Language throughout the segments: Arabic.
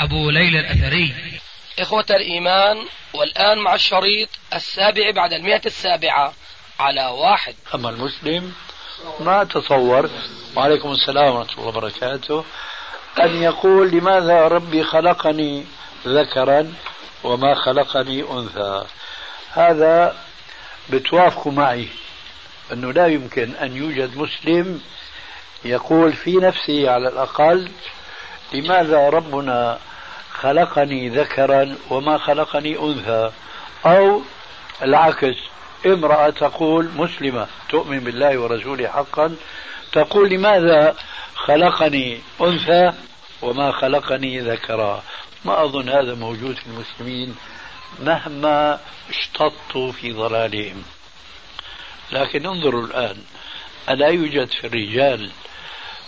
أبو ليلى الأثري. إخوة الإيمان والآن مع الشريط السابع بعد المئة السابعة على واحد. أما المسلم ما تصور وعليكم السلام ورحمة الله وبركاته. أن يقول لماذا ربي خلقني ذكرا وما خلقني أنثى؟ هذا بتوافقوا معي أنه لا يمكن أن يوجد مسلم يقول في نفسه على الأقل لماذا ربنا خلقني ذكرا وما خلقني أنثى؟ أو العكس امرأة تقول مسلمة تؤمن بالله ورسوله حقا تقول لماذا خلقني أنثى وما خلقني ذكرا؟ ما أظن هذا موجود في المسلمين مهما اشتطوا في ضلالهم. لكن انظروا الآن ألا يوجد في الرجال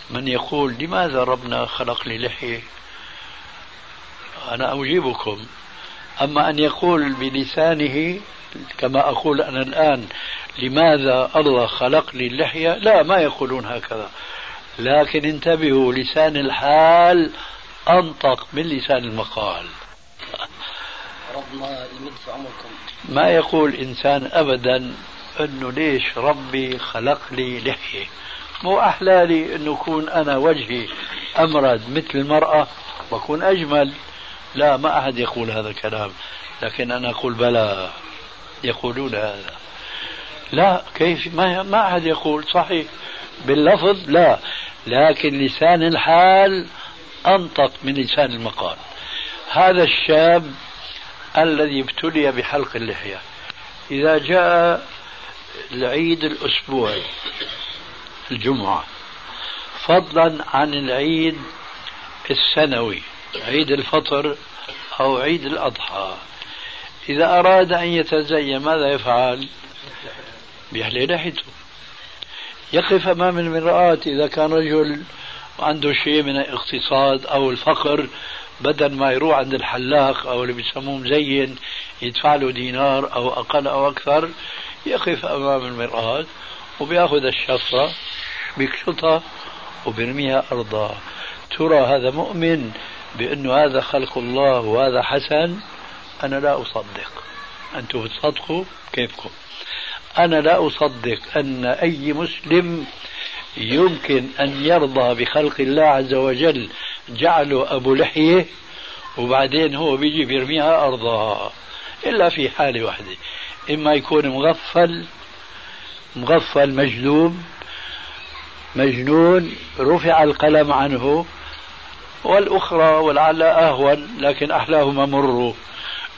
من يقول لماذا ربنا خلق لي لحية؟ أنا أجيبكم. أما أن يقول بلسانه كما أقول أنا الآن لماذا الله خلق لي اللحية لا ما يقولون هكذا. لكن انتبهوا لسان الحال أنطق من لسان المقال. ربنا يمد في عمركم. ما يقول إنسان أبدا أنه ليش ربي خلق لي لحية؟ مو أحلى لي أنه يكون أنا وجهي أمرد مثل المرأة وأكون أجمل. لا ما أحد يقول هذا الكلام لكن أنا أقول بلى يقولون هذا. لا كيف؟ ما ما أحد يقول صحيح. باللفظ لا لكن لسان الحال أنطق من لسان المقال. هذا الشاب الذي ابتلي بحلق اللحية. إذا جاء العيد الأسبوعي الجمعة. فضلا عن العيد السنوي عيد الفطر أو عيد الأضحى. إذا أراد أن يتزين ماذا يفعل؟ بيحلي لحيته يقف أمام المرآة إذا كان رجل عنده شيء من الاقتصاد أو الفقر بدل ما يروح عند الحلاق أو اللي بيسموه مزين يدفع له دينار أو أقل أو أكثر يقف أمام المرآة وبيأخذ الشفرة. بيكشطها وبيرميها أرضا. ترى هذا مؤمن بأنه هذا خلق الله وهذا حسن. أنا لا أصدق. أنتم بتصدقوا كيفكم؟ أنا لا أصدق أن أي مسلم يمكن أن يرضى بخلق الله عز وجل. جعله أبو لحية وبعدين هو بيجي بيرميها أرضها إلا في حالة واحدة. إما يكون مغفل مغفل مجذوب مجنون رفع القلم عنه والأخرى ولعل أهون لكن أحلاهما مروا.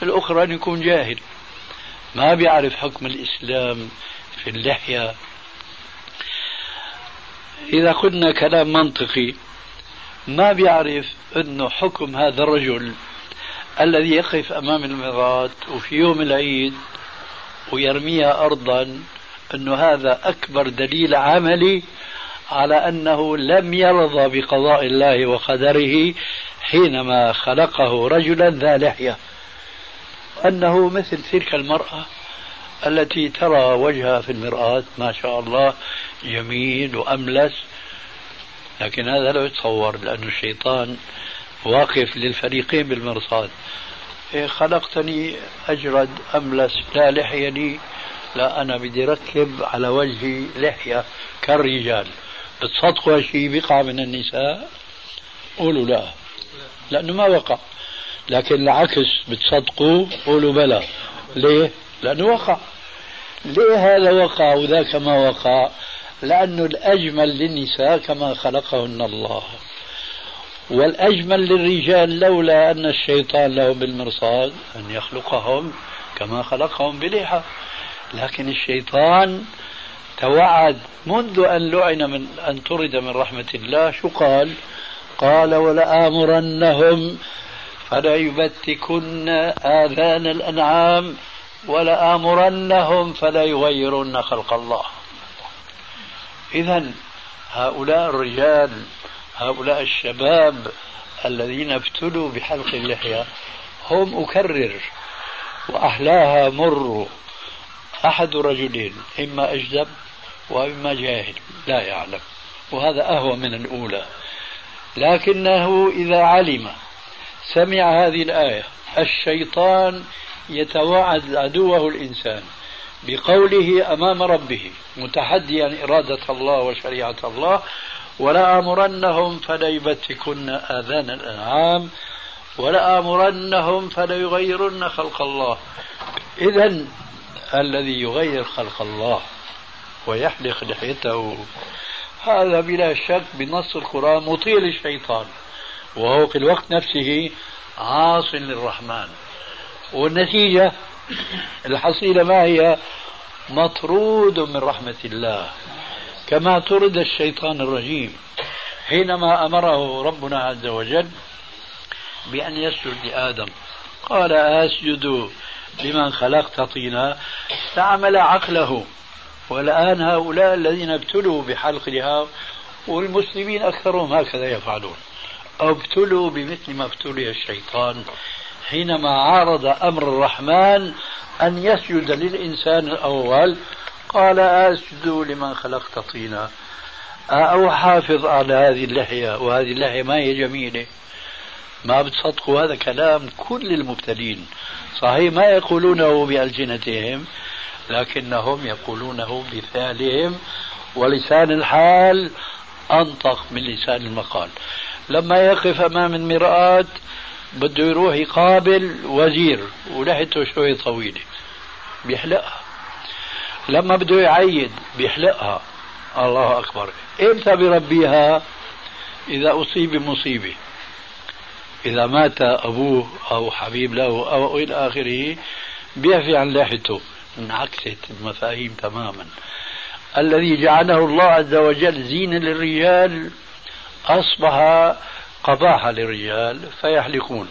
الأخرى أن يكون جاهل. ما بيعرف حكم الإسلام في اللحية. إذا قلنا كلام منطقي ما بيعرف أنه حكم هذا الرجل الذي يقف أمام المرآة وفي يوم العيد ويرميها أرضا أنه هذا أكبر دليل عملي على أنه لم يرضى بقضاء الله وقدره حينما خلقه رجلا ذا لحية. أنه مثل تلك المرأة التي ترى وجهها في المرآة ما شاء الله جميل وأملس. لكن هذا لا يتصور لأن الشيطان واقف للفريقين بالمرصاد. إيه خلقتني أجرد أملس لا لحية لي لا أنا بدي ركب على وجهي لحية كالرجال. بتصدقوا شيء بقع من النساء؟ قولوا لا. لأنه ما وقع. لكن العكس بتصدقوا قولوا بلى. ليه؟ لأنه وقع. ليه هذا وقع وذاك ما وقع؟ لأنه الأجمل للنساء كما خلقهن الله. والأجمل للرجال لولا أن الشيطان له بالمرصاد أن يخلقهم كما خلقهم بلحى لكن الشيطان توعد منذ أن لعن من أن طرد من رحمة الله شو قال؟ قال ولآمرنهم فلا يبتكن آذان الأنعام ولآمرنهم فلا يغيرن خلق الله. إذا هؤلاء الرجال هؤلاء الشباب الذين ابتلوا بحلق اللحية هم أكرر وأحلاها مر أحد رجلين إما أجدب وإما جاهل لا يعلم. وهذا أهوى من الأولى. لكنه إذا علم سمع هذه الآية الشيطان يتوعد عدوه الإنسان بقوله أمام ربه متحديا إرادة الله وشريعة الله ولآمرنهم فليبتكن آذان الأنعام ولآمرنهم فليغيرن خلق الله. إذا الذي يغير خلق الله ويحلق لحيته. هذا بلا شك بنص القرآن مطيع للشيطان وهو في الوقت نفسه عاص للرحمن. والنتيجة الحصيلة ما هي؟ مطرود من رحمة الله كما طرد الشيطان الرجيم. حينما أمره ربنا عز وجل بأن يسجد لآدم قال أسجد لمن خلقت طينا استعمل عقله والآن هؤلاء الذين ابتلوا بحلق لها والمسلمين أكثرهم هكذا يفعلون. ابتلوا بمثل ما ابتلي الشيطان. حينما عارض أمر الرحمن أن يسجد للإنسان الأول قال أسجد لمن خلقت طينا. أو حافظ على هذه اللحية وهذه اللحية ما هي جميلة؟ ما بتصدقوا هذا كلام كل المبتلين. صحيح ما يقولونه بألسنتهم لكنهم يقولونه بفعلهم ولسان الحال أنطق من لسان المقال. لما يقف أمام المرآة بده يروح يقابل وزير ولحيته شوي طويلة. بيحلقها. لما بده يعيد بيحلقها. الله أكبر. إمتى بربيها؟ إذا أصيب بمصيبة إذا مات أبوه أو حبيب له أو إلى آخره بيعفي عن لحيته. انعكست المفاهيم تماما. الذي جعله الله عز وجل زينة للرجال أصبح قباحة للرجال فيحلقون.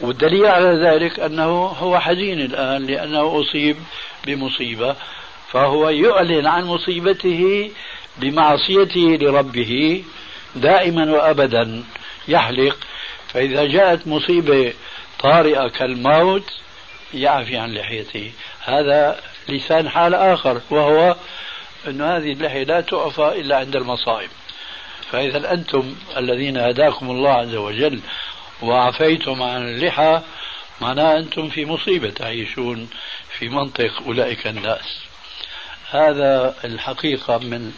والدليل على ذلك أنه هو حزين الآن لأنه أصيب بمصيبة فهو يعلن عن مصيبته بمعصيته لربه دائما وأبدا يحلق. فإذا جاءت مصيبة طارئة كالموت يعفي عن لحيته. هذا لسان حال آخر وهو أن هذه اللحية لا تعفى إلا عند المصائب. فإذا أنتم الذين هداكم الله عز وجل وعفيتم عن اللحى معناه أنتم في مصيبة تعيشون في منطق أولئك الناس. هذا الحقيقة من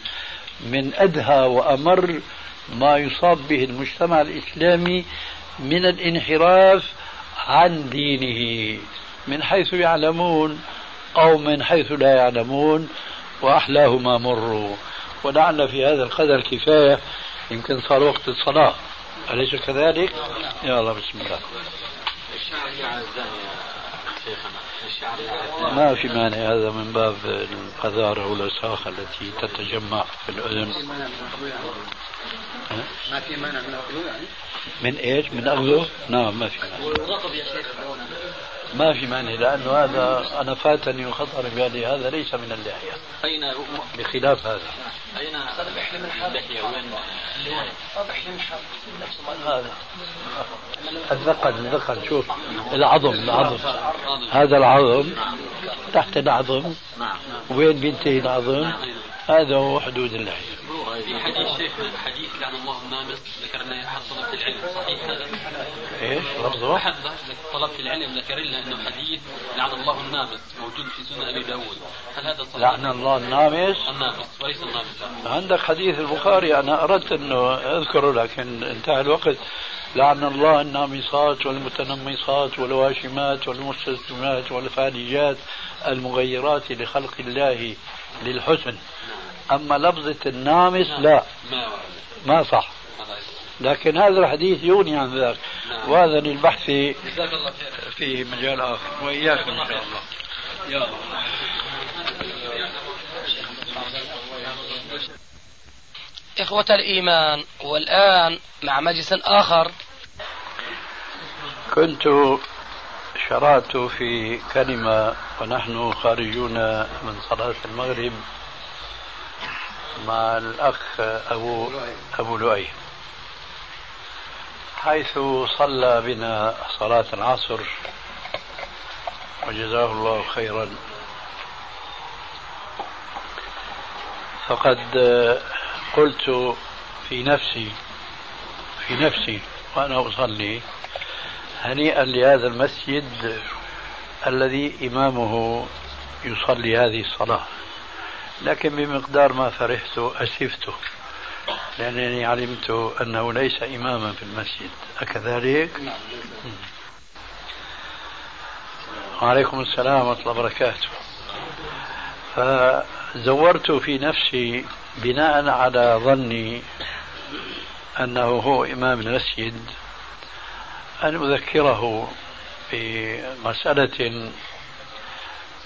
من أدهى وأمر ما يصاب به المجتمع الإسلامي من الانحراف عن دينه. من حيث يعلمون أو من حيث لا يعلمون وأحلاهما مروا ولعل في هذا القدر كفاية يمكن صار وقت الصلاة أليس كذلك؟ يا الله بسم الله ما في مانع هذا من باب القذارة والوساخة التي تتجمع في الأذن ما في مانع من أخذه يعني؟ من إيش؟ من أخذه؟ نعم ما في مانع ما في مانع لأنه هذا أنا فاتني وخطر بالي هذا ليس من اللحية. أين بخلاف هذا. أين؟ اللحية وين؟ هذا. الذقن الذقن شوف. العظم العظم. هذا العظم تحت العظم. وين بينتهي العظم؟ هذا هو حدود اللحية في حديث شيخ حديث لعن الله النامس ذكرنا أحد طلبة العلم صحيح هذا؟ إيش؟ لفظه؟ أحد طلبة العلم ذكر لنا انه حديث لعن الله النامس موجود في سنن أبي داود هل هذا صحيح؟ لعن الله النامس؟ النامس وليس النامس عندك حديث البخاري أنا أردت أنه أذكره لكن انتهى الوقت لعن الله النامصات والمتنمصات والواشمات والمستسلمات والفالجات المغيرات لخلق الله للحسن. أما لفظة النامس لا. ما صح. لكن هذا الحديث يغني عن ذاك. وهذا للبحث فيه مجال آخر. وإياكم إن شاء الله. يا إخوة الإيمان والآن مع مجلس آخر. كنت شرعت في كلمة ونحن خارجون من صلاة المغرب مع الأخ أبو أبو لؤي. حيث صلى بنا صلاة العصر وجزاه الله خيرا. فقد قلت في نفسي في نفسي وأنا أصلي هنيئا لهذا المسجد الذي إمامه يصلي هذه الصلاة. لكن بمقدار ما فرحت أسفت لأنني علمت أنه ليس إماما في المسجد. أكذلك؟ نعم وعليكم السلام ورحمة الله وبركاته. فزورت في نفسي بناء على ظني أنه هو إمام المسجد أن أذكره بمسألة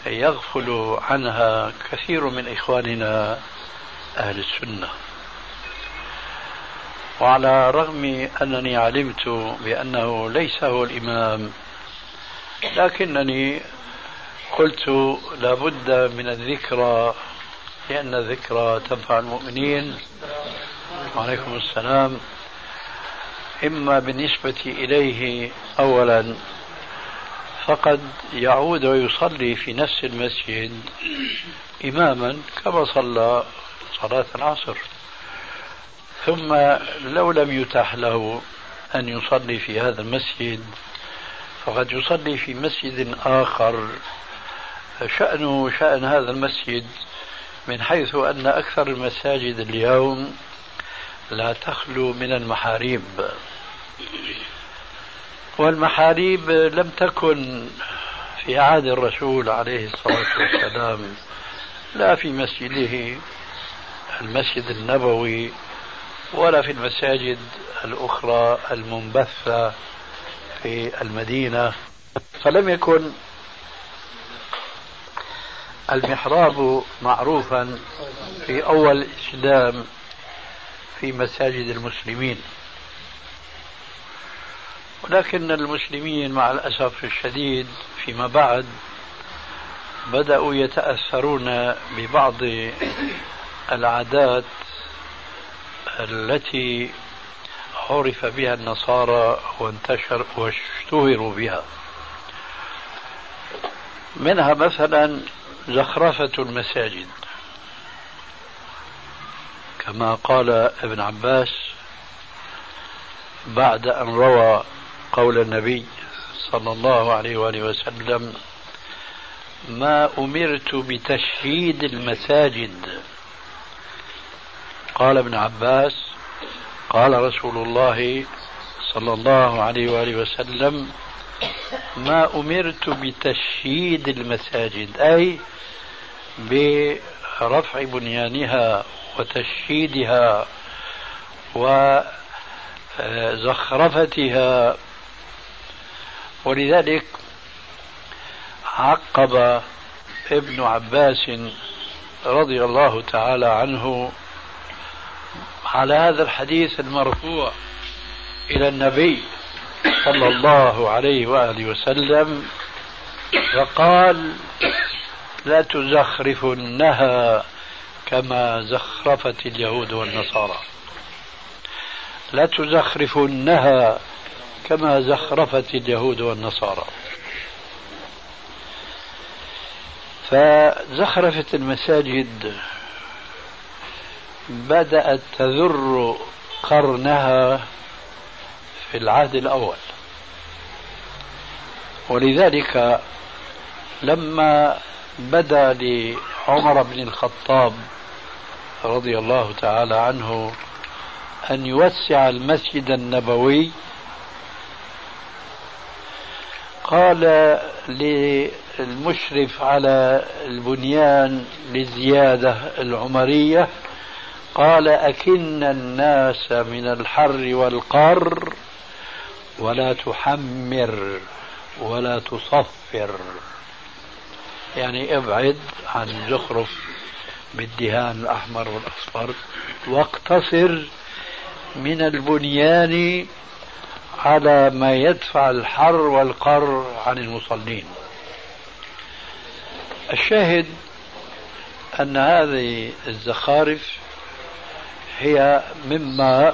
يغفل عنها كثير من إخواننا أهل السنة. وعلى الرغم أنني علمت بأنه ليس هو الإمام لكنني قلت لابد من الذكرى لأن الذكرى تنفع المؤمنين. وعليكم السلام. إما بالنسبة إليه أولا فقد يعود ويصلي في نفس المسجد إماما كما صلى صلاة العصر. ثم لو لم يتاح له أن يصلي في هذا المسجد فقد يصلي في مسجد آخر. شأنه شأن هذا المسجد من حيث أن أكثر المساجد اليوم لا تخلو من المحاريب. والمحاريب لم تكن في عهد الرسول عليه الصلاة والسلام لا في مسجده المسجد النبوي ولا في المساجد الأخرى المنبثة في المدينة. فلم يكن المحراب معروفا في أول الإسلام في مساجد المسلمين. ولكن المسلمين مع الأسف الشديد فيما بعد بدأوا يتأثرون ببعض العادات التي عرف بها النصارى وانتشر واشتهروا بها. منها مثلا زخرفة المساجد. كما قال ابن عباس بعد أن روى قول النبي صلى الله عليه وآله وسلم ما أمرت بتشييد المساجد. قال ابن عباس قال رسول الله صلى الله عليه وآله وسلم ما أمرت بتشييد المساجد. أي برفع بنيانها وتشييدها وزخرفتها. ولذلك عقب ابن عباس رضي الله تعالى عنه على هذا الحديث المرفوع إلى النبي صلى الله عليه وآله وسلم فقال لا تزخرفنها كما زخرفت اليهود والنصارى. لا تزخرفنها كما زخرفت اليهود والنصارى. فزخرفة المساجد بدأت تذر قرنها في العهد الأول. ولذلك لما بدا لعمر بن الخطاب رضي الله تعالى عنه أن يوسع المسجد النبوي. قال للمشرف على البنيان للزيادة العمرية قال أكن الناس من الحر والقر ولا تحمر ولا تصفر. يعني أبعد عن الزخرف بالدهان الأحمر والأصفر واقتصر من البنيان على ما يدفع الحر والقر عن المصلين. الشاهد أن هذه الزخارف هي مما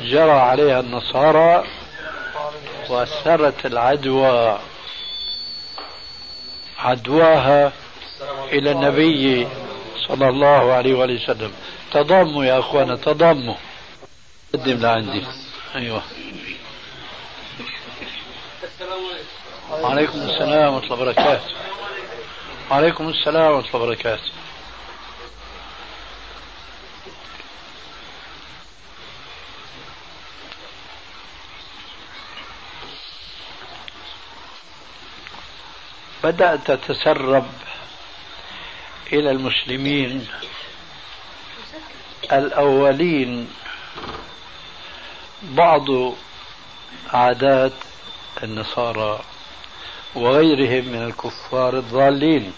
جرى عليها النصارى وسرت العدوى عدواها إلى النبي صلى الله عليه وسلم. تضاموا يا أخوانا تضاموا قدم لعندي. أيوة. وعليكم السلام ورحمة الله وبركاته. وعليكم السلام ورحمة الله وبركاته. بدأت تتسرب إلى المسلمين الأولين بعض عادات النصارى وغيرهم من الكفار الضالين.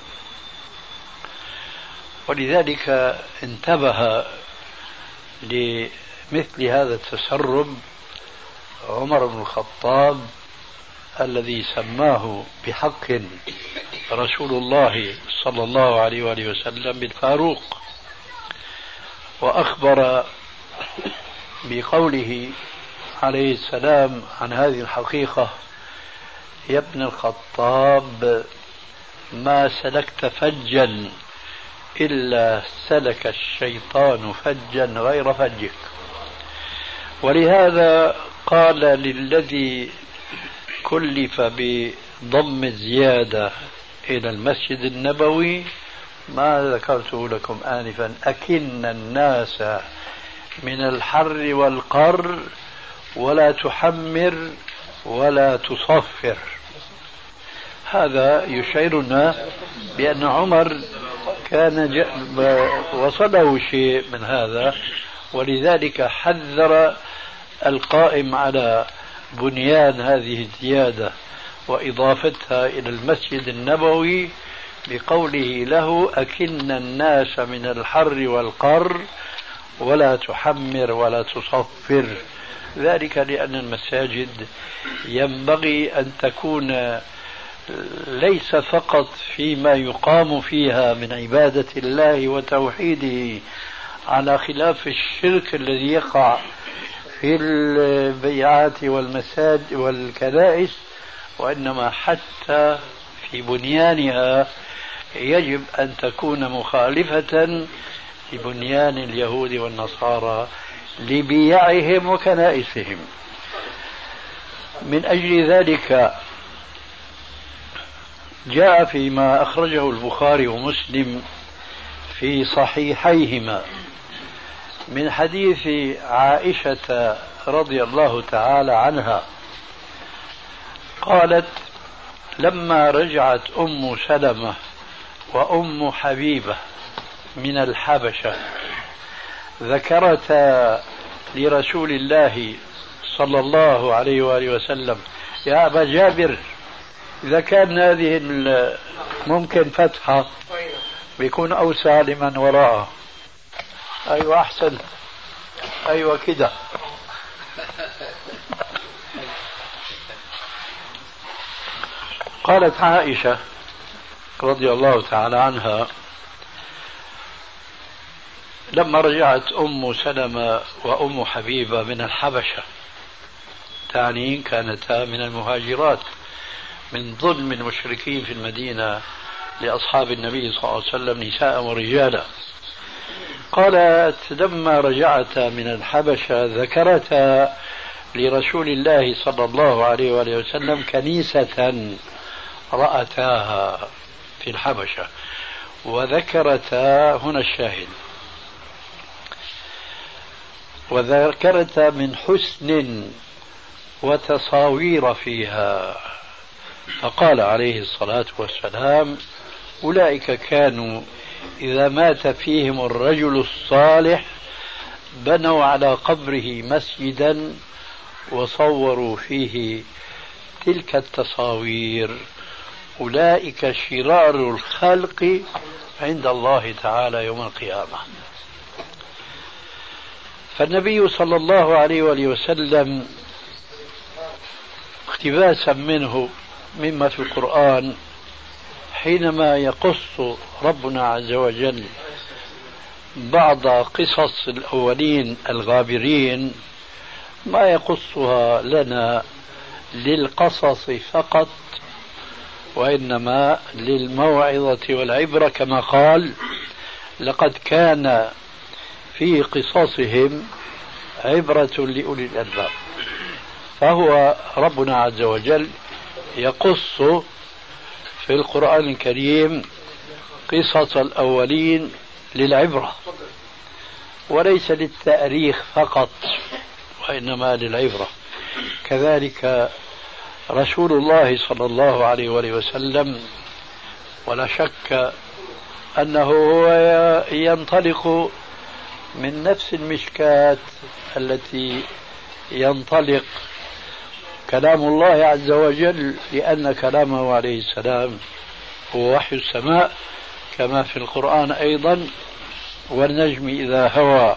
ولذلك انتبه لمثل هذا التسرب عمر بن الخطاب الذي سماه بحق رسول الله صلى الله عليه وآله وسلم بالفاروق وأخبر بقوله عليه السلام عن هذه الحقيقة يا ابن الخطاب ما سلكت فجا إلا سلك الشيطان فجا غير فجك. ولهذا قال للذي كلف بضم الزيادة إلى المسجد النبوي. ما ذكرته لكم آنفا أكن الناس من الحر والقر ولا تحمر ولا تصفر. هذا يشعرنا بأن عمر كان وصله شيء من هذا ولذلك حذر القائم على بنيان هذه الزيادة وإضافتها إلى المسجد النبوي بقوله له أكن الناس من الحر والقر ولا تحمر ولا تصفر. ذلك لأن المساجد ينبغي أن تكون ليس فقط فيما يقام فيها من عبادة الله وتوحيده على خلاف الشرك الذي يقع في البيعات والمساجد والكنائس وإنما حتى في بنيانها يجب أن تكون مخالفة لبنيان اليهود والنصارى لبيعهم وكنائسهم. من أجل ذلك جاء فيما أخرجه البخاري ومسلم في صحيحيهما. من حديث عائشة رضي الله تعالى عنها. قالت لما رجعت أم سلمة وأم حبيبة من الحبشة ذكرتا لرسول الله صلى الله عليه وآله وسلم يا أبا جابر إذا كان هذه ممكن فتحة بيكون أوسع لمن وراءه. أيوة أحسن. أيوة كده. قالت عائشة رضي الله تعالى عنها لما رجعت أم سلمة وأم حبيبة من الحبشة تعني كانتا من المهاجرات من ظلم المشركين في المدينة لأصحاب النبي صلى الله عليه وسلم نساء ورجالا. قالت لما رجعت من الحبشة ذكرتا لرسول الله صلى الله عليه وآله وسلم كنيسة رأتاها في الحبشة وذكرتا هنا الشاهد. وذكرتا من حسن وتصاوير فيها. فقال عليه الصلاة والسلام أولئك كانوا إذا مات فيهم الرجل الصالح بنوا على قبره مسجدا وصوروا فيه تلك التصاوير. أولئك شرار الخلق عند الله تعالى يوم القيامة. فالنبي صلى الله عليه وآله وسلم اقتباسا منه مما في القرآن حينما يقص ربنا عز وجل بعض قصص الأولين الغابرين ما يقصها لنا للقصص فقط وإنما للموعظة والعبرة كما قال لقد كان في قصصهم عبرة لأولي الألباب فهو ربنا عز وجل يقص في القرآن الكريم قصص الأولين للعبرة. وليس للتأريخ فقط وإنما للعبرة. كذلك رسول الله صلى الله عليه وآله وسلم ولا شك أنه هو ينطلق من نفس المشكاة التي ينطلق كلام الله عز وجل لأن كلامه عليه السلام هو وحي السماء كما في القرآن أيضا والنجم إذا هوى.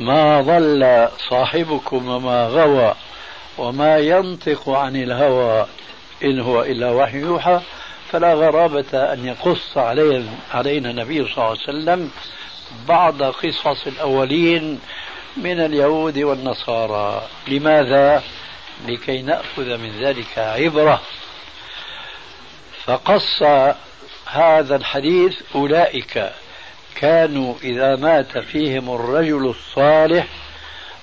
ما ضل صاحبكم وما غوى وما ينطق عن الهوى. إن هو إلا وحي يوحى فلا غرابة أن يقص علينا, النبي صلى الله عليه وسلم بعض قصص الأولين من اليهود والنصارى. لماذا؟ لكي نأخذ من ذلك عبرة. فقص هذا الحديث أولئك. كانوا إذا مات فيهم الرجل الصالح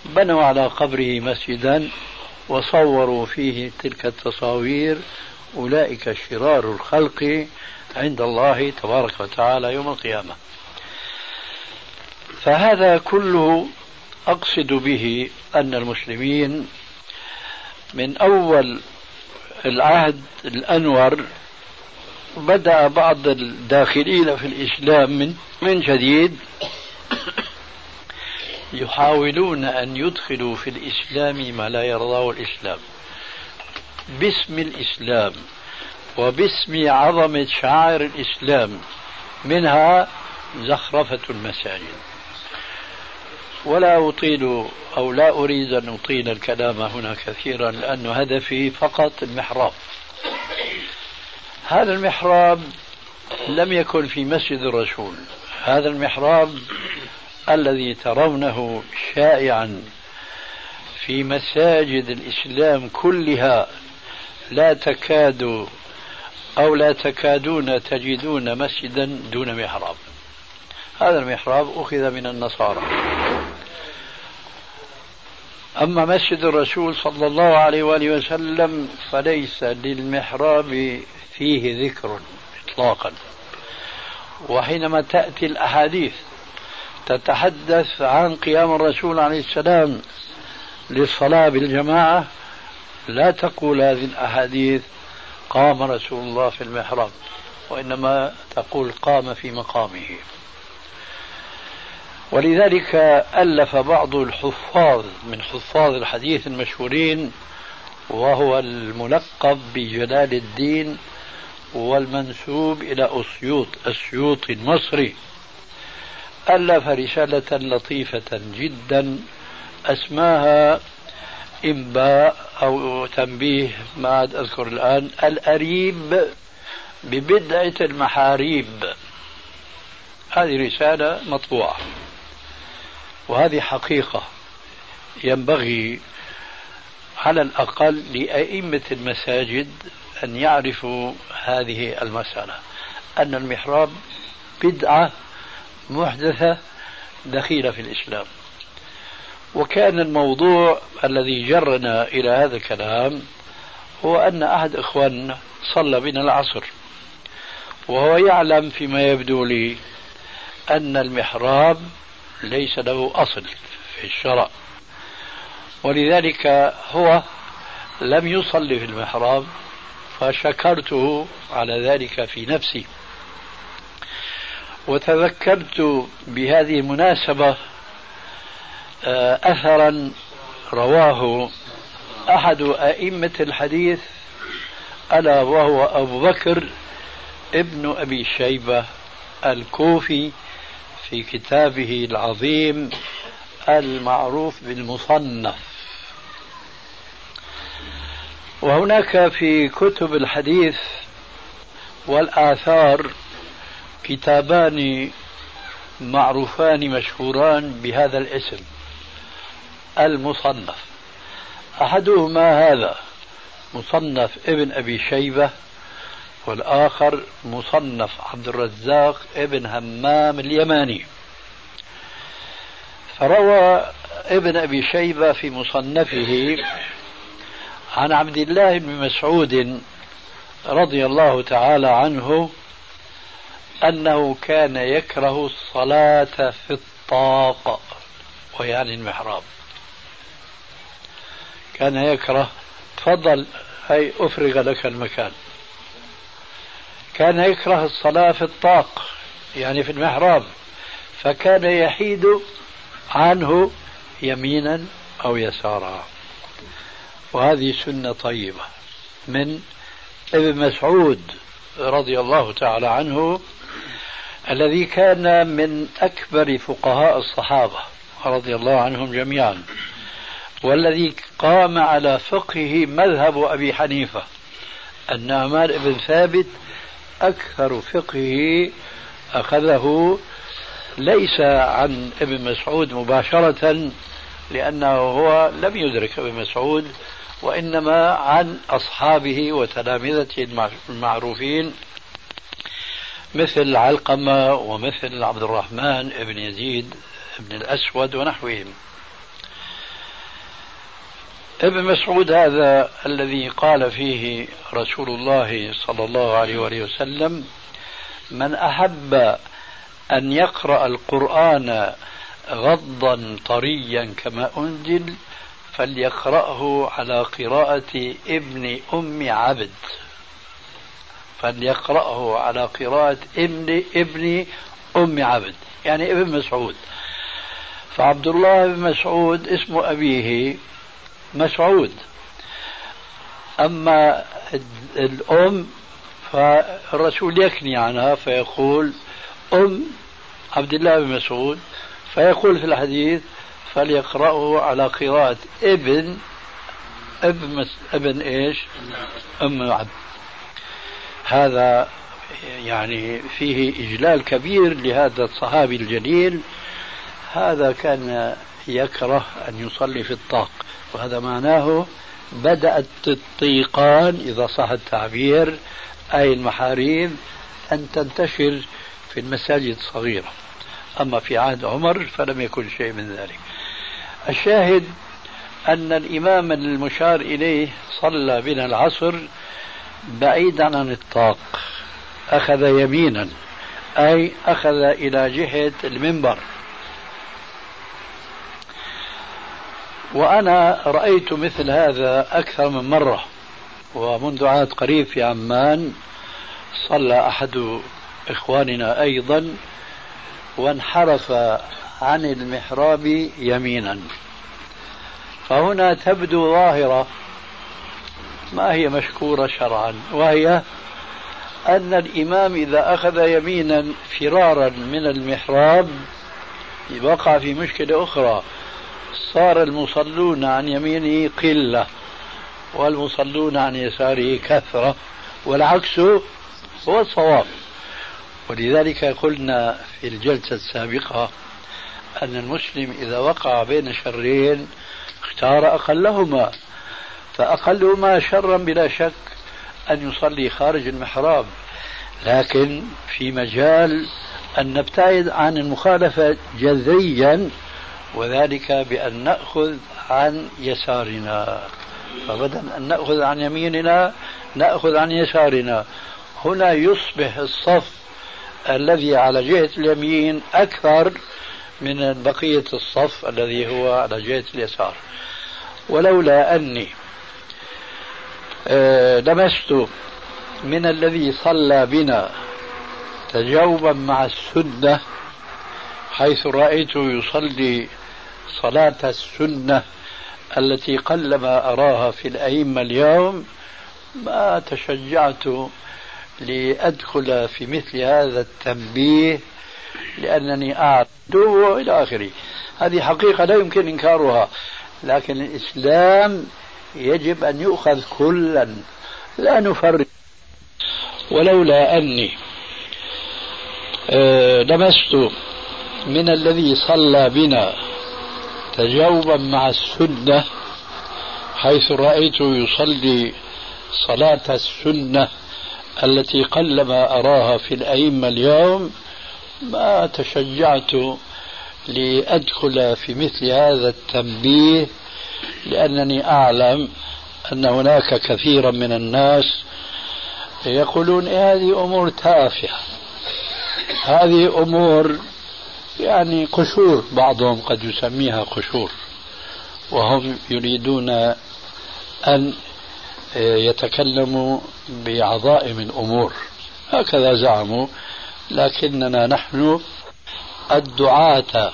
بنوا على قبره مسجدا وصوروا فيه تلك التصاوير. أولئك شرار الخلق عند الله تبارك وتعالى يوم القيامة. فهذا كله أقصد به أن المسلمين من أول العهد الأنور بدأ بعض الداخلين في الإسلام من من جديد يحاولون أن يدخلوا في الإسلام ما لا يرضاه الإسلام. باسم الإسلام وباسم عظمة شعائر الإسلام منها زخرفة المساجد. ولا أطيل أو لا أريد أن أطيل الكلام هنا كثيرا لأن هدفي فقط المحراب. هذا المحراب لم يكن في مسجد الرسول. هذا المحراب الذي ترونه شائعا في مساجد الإسلام كلها. لا تكاد أو لا تكادون تجدون مسجدا دون محراب. هذا المحراب أخذ من النصارى. أما مسجد الرسول صلى الله عليه وآله وسلم فليس للمحراب فيه ذكر إطلاقا. وحينما تأتي الأحاديث تتحدث عن قيام الرسول عليه السلام للصلاة بالجماعة لا تقول هذه الأحاديث قام رسول الله في المحراب وإنما تقول قام في مقامه. ولذلك ألف بعض الحفاظ من حفاظ الحديث المشهورين وهو الملقب بجلال الدين والمنسوب إلى أسيوط السيوطي المصري. ألف رسالة لطيفة جدا أسماها إنباء أو تنبيه ما عاد أذكر الآن الأريب ببدعة المحاريب. هذه رسالة مطبوعة. وهذه حقيقة ينبغي على الأقل لأئمة المساجد أن يعرفوا هذه المسألة. أن المحراب بدعة محدثة دخيلة في الإسلام. وكان الموضوع الذي جرنا إلى هذا الكلام هو أن أحد إخواننا صلى بنا العصر. وهو يعلم فيما يبدو لي أن المحراب ليس له أصل في الشرع. ولذلك هو لم يصلي في المحراب فشكرته على ذلك في نفسي. وتذكرت بهذه المناسبة آه، أثرا رواه أحد أئمة الحديث ألا وهو أبو بكر ابن أبي شيبة الكوفي في كتابه العظيم المعروف بالمصنف. وهناك في كتب الحديث والآثار كتابان معروفان مشهوران بهذا الاسم. المصنف. أحدهما هذا مصنف ابن أبي شيبة والآخر مصنف عبد الرزاق ابن همام اليماني. فروى ابن أبي شيبة في مصنفه عن عبد الله بن مسعود رضي الله تعالى عنه أنه كان يكره الصلاة في الطاق ويعني المحراب. كان يكره تفضل هي أفرغ لك المكان. كان يكره الصلاة في الطاق يعني في المحراب فكان يحيد عنه يمينا أو يسارا. وهذه سنة طيبة من ابن مسعود رضي الله تعالى عنه الذي كان من أكبر فقهاء الصحابة رضي الله عنهم جميعا والذي قام على فقهه مذهب أبي حنيفة النعمان بن ثابت أكثر فقهه أخذه ليس عن ابن مسعود مباشرة لأنه هو لم يدرك ابن مسعود وإنما عن أصحابه وتلامذته المعروفين مثل علقمة ومثل عبد الرحمن بن يزيد بن الأسود ونحوهم. ابن مسعود هذا الذي قال فيه رسول الله صلى الله عليه وآله وسلم من أحب أن يقرأ القرآن غضا طريا كما أنزل فليقرأه على قراءة ابن أم عبد. فليقرأه على قراءة ابن ابن أم عبد يعني ابن مسعود. فعبد الله بن مسعود اسم أبيه مسعود. أما الأم فالرسول يكني عنها فيقول أم عبد الله بن مسعود فيقول في الحديث فليقرأه على قراءة ابن ابن ابن إيش؟ أم عبد. هذا يعني فيه إجلال كبير لهذا الصحابي الجليل. هذا كان يكره أن يصلي في الطاق. وهذا معناه بدأت الطيقان إذا صح التعبير أي المحاريب أن تنتشر في المساجد الصغيرة. أما في عهد عمر فلم يكن شيء من ذلك. الشاهد أن الإمام المشار إليه صلى بنا العصر بعيدا عن الطاق أخذ يمينا أي أخذ إلى جهة المنبر. وأنا رأيت مثل هذا أكثر من مرة. ومنذ عهد قريب في عمان صلى أحد إخواننا أيضا وانحرف عن المحراب يمينا. فهنا تبدو ظاهرة ما هي مشكورة شرعا وهي أن الإمام إذا أخذ يمينا فرارا من المحراب وقع في مشكلة أخرى. صار المصلون عن يمينه قلة والمصلون عن يساره كثرة والعكس هو الصواب. ولذلك قلنا في الجلسة السابقة أن المسلم إذا وقع بين شرين اختار أقلهما فأقلهما شرا بلا شك أن يصلي خارج المحراب. لكن في مجال أن نبتعد عن المخالفة جذريا وذلك بأن نأخذ عن يسارنا. فبدل أن نأخذ عن يميننا نأخذ عن يسارنا. هنا يصبح الصف الذي على جهة اليمين أكثر من بقية الصف الذي هو على جهة اليسار. ولولا أني آه، لمست من الذي صلى بنا تجاوبا مع السنة حيث رأيته يصلي صلاة السنة التي قلما أراها في الأئمة اليوم ما تشجعت لأدخل في مثل هذا التنبيه لأنني أعرف إلى آخره. هذه حقيقة لا يمكن إنكارها لكن الإسلام يجب أن يؤخذ كلا. لا نفرق. ولولا أني آه، لمست من الذي صلى بنا تجاوبا مع السنة حيث رأيته يصلي صلاة السنة التي قلما أراها في الأئمة اليوم ما تشجعت لأدخل في مثل هذا التنبيه لأنني أعلم أن هناك كثيرا من الناس يقولون إيه هذه أمور تافهة هذه أمور يعني قشور. بعضهم قد يسميها قشور. وهم يريدون أن يتكلموا بعظائم الأمور. هكذا زعموا. لكننا نحن الدعاة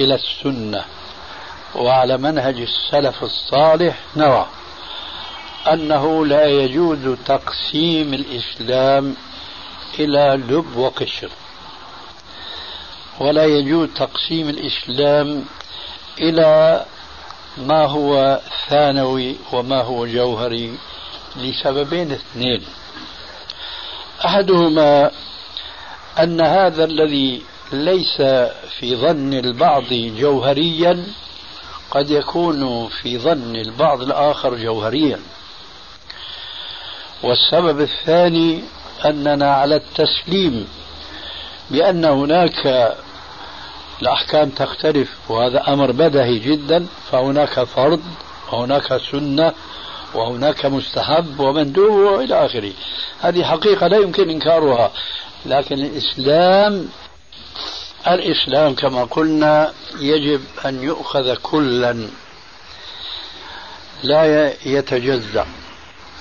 إلى السنة. وعلى منهج السلف الصالح نرى أنه لا يجوز تقسيم الإسلام إلى لب وقشر. ولا يجوز تقسيم الإسلام إلى ما هو ثانوي وما هو جوهري لسببين اثنين. أحدهما أن هذا الذي ليس في ظن البعض جوهريا قد يكون في ظن البعض الآخر جوهريا. والسبب الثاني أننا على التسليم بأن هناك الأحكام تختلف وهذا أمر بدهي جدا فهناك فرض وهناك سنة وهناك مستحب ومندوب وإلى آخره. هذه حقيقة لا يمكن إنكارها. لكن الإسلام الإسلام كما قلنا يجب أن يؤخذ كلا لا يتجزأ.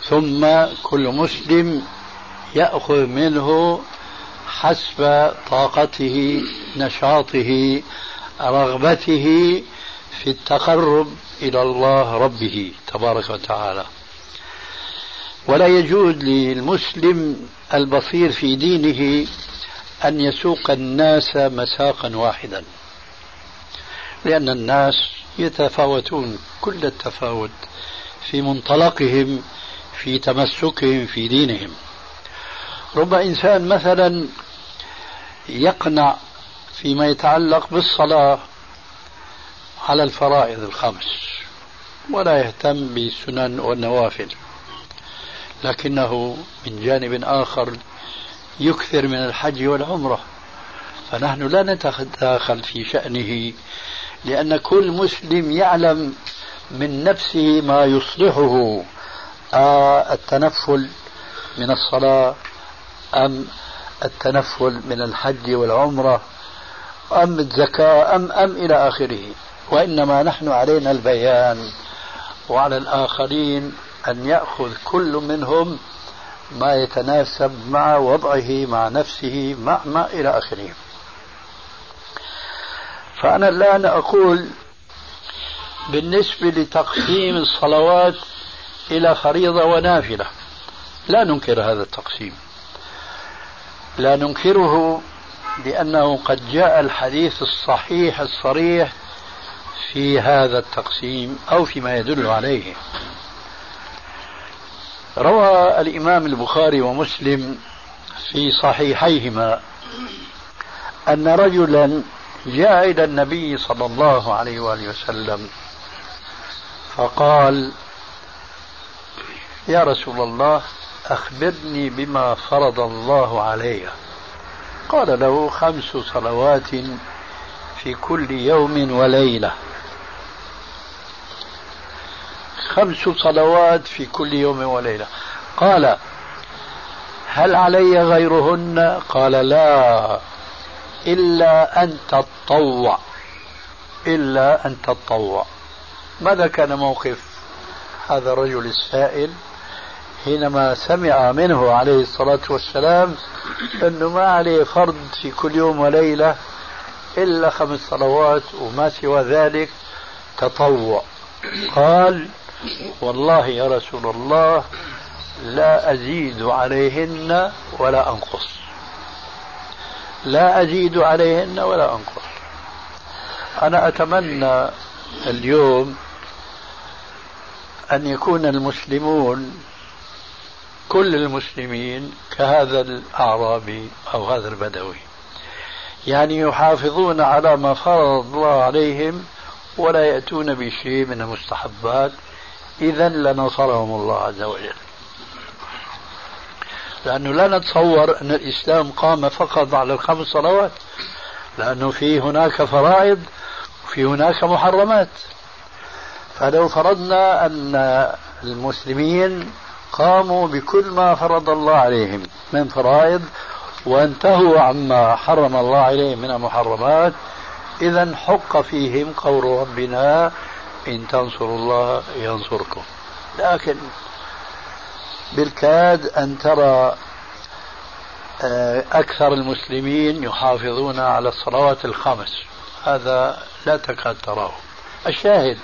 ثم كل مسلم يأخذ منه حسب طاقته نشاطه رغبته في التقرب إلى الله ربه تبارك وتعالى. ولا يجوز للمسلم البصير في دينه أن يسوق الناس مساقا واحدا لأن الناس يتفاوتون كل التفاوت في منطلقهم في تمسكهم في دينهم. رب إنسان مثلا يقنع فيما يتعلق بالصلاة على الفرائض الخمس ولا يهتم بالسنن والنوافل لكنه من جانب آخر يكثر من الحج والعمرة. فنحن لا نتداخل في شأنه لأن كل مسلم يعلم من نفسه ما يصلحه. آه التنفل من الصلاة أم التنفل من الحج والعمرة أم الزكاة أم أم إلى آخره. وإنما نحن علينا البيان وعلى الآخرين أن يأخذ كل منهم ما يتناسب مع وضعه مع نفسه مع ما إلى آخره. فأنا الآن أقول بالنسبة لتقسيم الصلوات إلى فريضة ونافلة لا ننكر هذا التقسيم. لا ننكره لأنه قد جاء الحديث الصحيح الصريح في هذا التقسيم أو فيما يدل عليه. روى الإمام البخاري ومسلم في صحيحيهما أن رجلا جاء إلى النبي صلى الله عليه وآله وسلم فقال يا رسول الله أخبرني بما فرض الله علي. قال له خمس صلوات في كل يوم وليلة. خمس صلوات في كل يوم وليلة. قال هل علي غيرهن؟ قال لا إلا أن تطوع. إلا أن تطوع. ماذا كان موقف هذا الرجل السائل؟ حينما سمع منه عليه الصلاة والسلام أنه ما عليه فرض في كل يوم وليلة إلا خمس صلوات وما سوى ذلك تطوع. قال والله يا رسول الله لا أزيد عليهن ولا أنقص. لا أزيد عليهن ولا أنقص. أنا أتمنى اليوم أن يكون المسلمون كل المسلمين كهذا الأعرابي أو هذا البدوي. يعني يحافظون على ما فرض الله عليهم ولا يأتون بشيء من المستحبات. إذا لنصرهم الله عز وجل. لأنه لا نتصور أن الإسلام قام فقط على الخمس صلوات. لأنه في هناك فرائض وفي هناك محرمات. فلو فرضنا أن المسلمين قاموا بكل ما فرض الله عليهم من فرائض وانتهوا عما حرم الله عليهم من المحرمات. إذا حق فيهم قول ربنا إن تنصروا الله ينصركم. لكن بالكاد أن ترى آه، أكثر المسلمين يحافظون على الصلوات الخمس. هذا لا تكاد تراه. الشاهد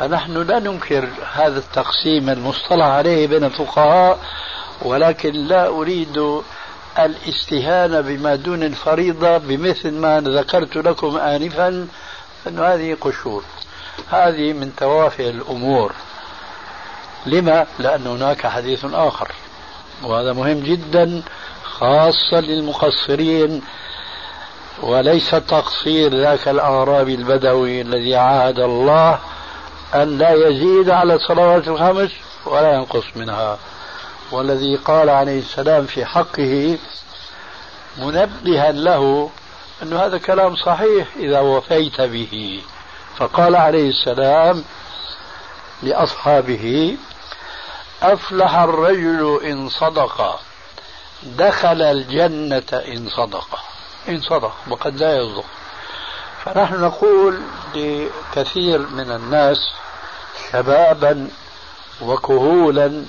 فنحن لا ننكر هذا التقسيم المصطلح عليه بين الفقهاء ولكن لا أريد الاستهانة بما دون الفريضة بمثل ما ذكرت لكم آنفا أن هذه قشور. هذه من توافه الأمور. لما؟ لأن هناك حديث آخر. وهذا مهم جدا خاصة للمقصرين وليس تقصير ذاك الأعرابي البدوي الذي عاهد الله أن لا يزيد على الصلوات الخمس ولا ينقص منها. والذي قال عليه السلام في حقه منبها له أن هذا كلام صحيح إذا وفيت به. فقال عليه السلام لأصحابه أفلح الرجل إن صدق دخل الجنة إن صدق. إن صدق وقد لا يصدق. فنحن نقول لكثير من الناس شبابا وكهولا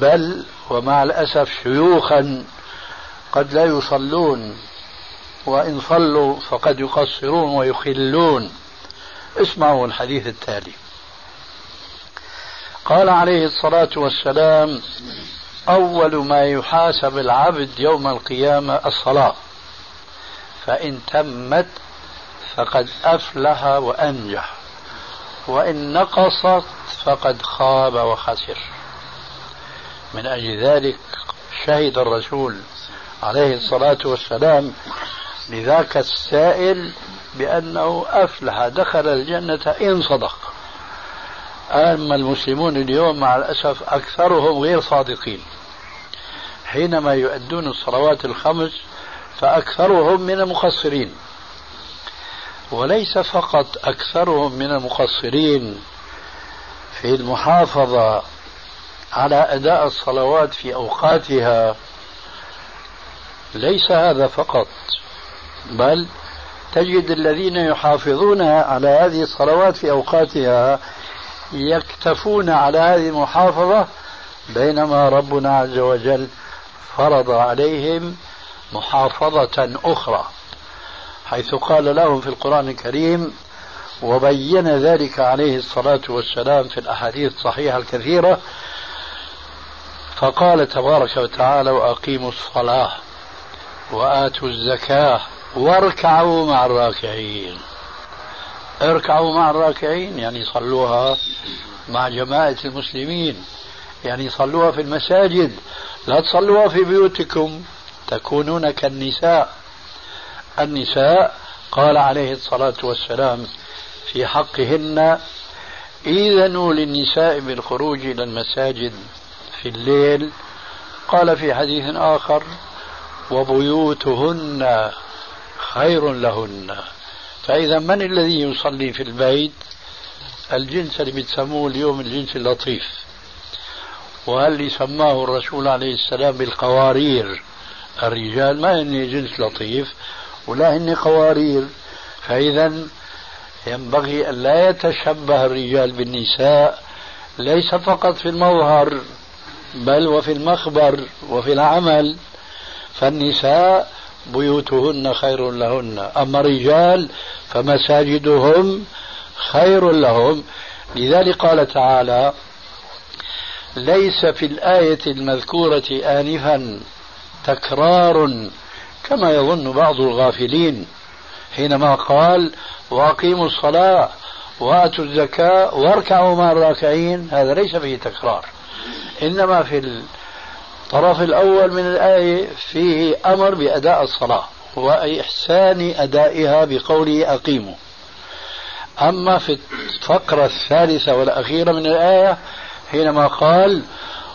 بل ومع الأسف شيوخا قد لا يصلون وإن صلوا فقد يقصرون ويخلون. اسمعوا الحديث التالي. قال عليه الصلاة والسلام أول ما يحاسب العبد يوم القيامة الصلاة فإن تمت فقد أفلح وأنجح. وإن نقصت فقد خاب وخسر. من أجل ذلك شهد الرسول عليه الصلاة والسلام لذاك السائل بأنه أفلح دخل الجنة إن صدق. أما المسلمون اليوم مع الأسف أكثرهم غير صادقين. حينما يؤدون الصلوات الخمس فأكثرهم من المقصرين. وليس فقط أكثرهم من المقصرين في المحافظة على أداء الصلوات في أوقاتها ليس هذا فقط بل تجد الذين يحافظون على هذه الصلوات في أوقاتها يكتفون على هذه المحافظة بينما ربنا عز وجل فرض عليهم محافظة أخرى. حيث قال لهم في القرآن الكريم وبين ذلك عليه الصلاة والسلام في الأحاديث الصحيحة الكثيرة فقال تبارك وتعالى وأقيموا الصلاة وآتوا الزكاة واركعوا مع الراكعين. اركعوا مع الراكعين يعني صلوها مع جماعة المسلمين يعني صلوها في المساجد لا تصلوها في بيوتكم تكونون كالنساء. النساء قال عليه الصلاة والسلام في حقهن إذنوا للنساء بالخروج إلى المساجد في الليل قال في حديث آخر وبيوتهن خير لهن فإذا من الذي يصلي في البيت؟ الجنس اللي بتسموه اليوم الجنس اللطيف. وهل سماه الرسول عليه السلام بالقوارير. الرجال ما هن جنس لطيف ولا هن قوارير. فإذا ينبغي أن لا يتشبه الرجال بالنساء ليس فقط في المظهر بل وفي المخبر وفي العمل. فالنساء بيوتهن خير لهن. أما الرجال فمساجدهم خير لهم. لذلك قال تعالى ليس في الآية المذكورة آنفا تكرار كما يظن بعض الغافلين حينما قال وأقيموا الصلاة وآتوا الزكاة واركعوا مع الراكعين هذا ليس فيه تكرار. إنما في الطرف الأول من الآية فيه أمر بأداء الصلاة وإحسان أدائها بقوله أقيموا. أما في الفقرة الثالثة والأخيرة من الآية حينما قال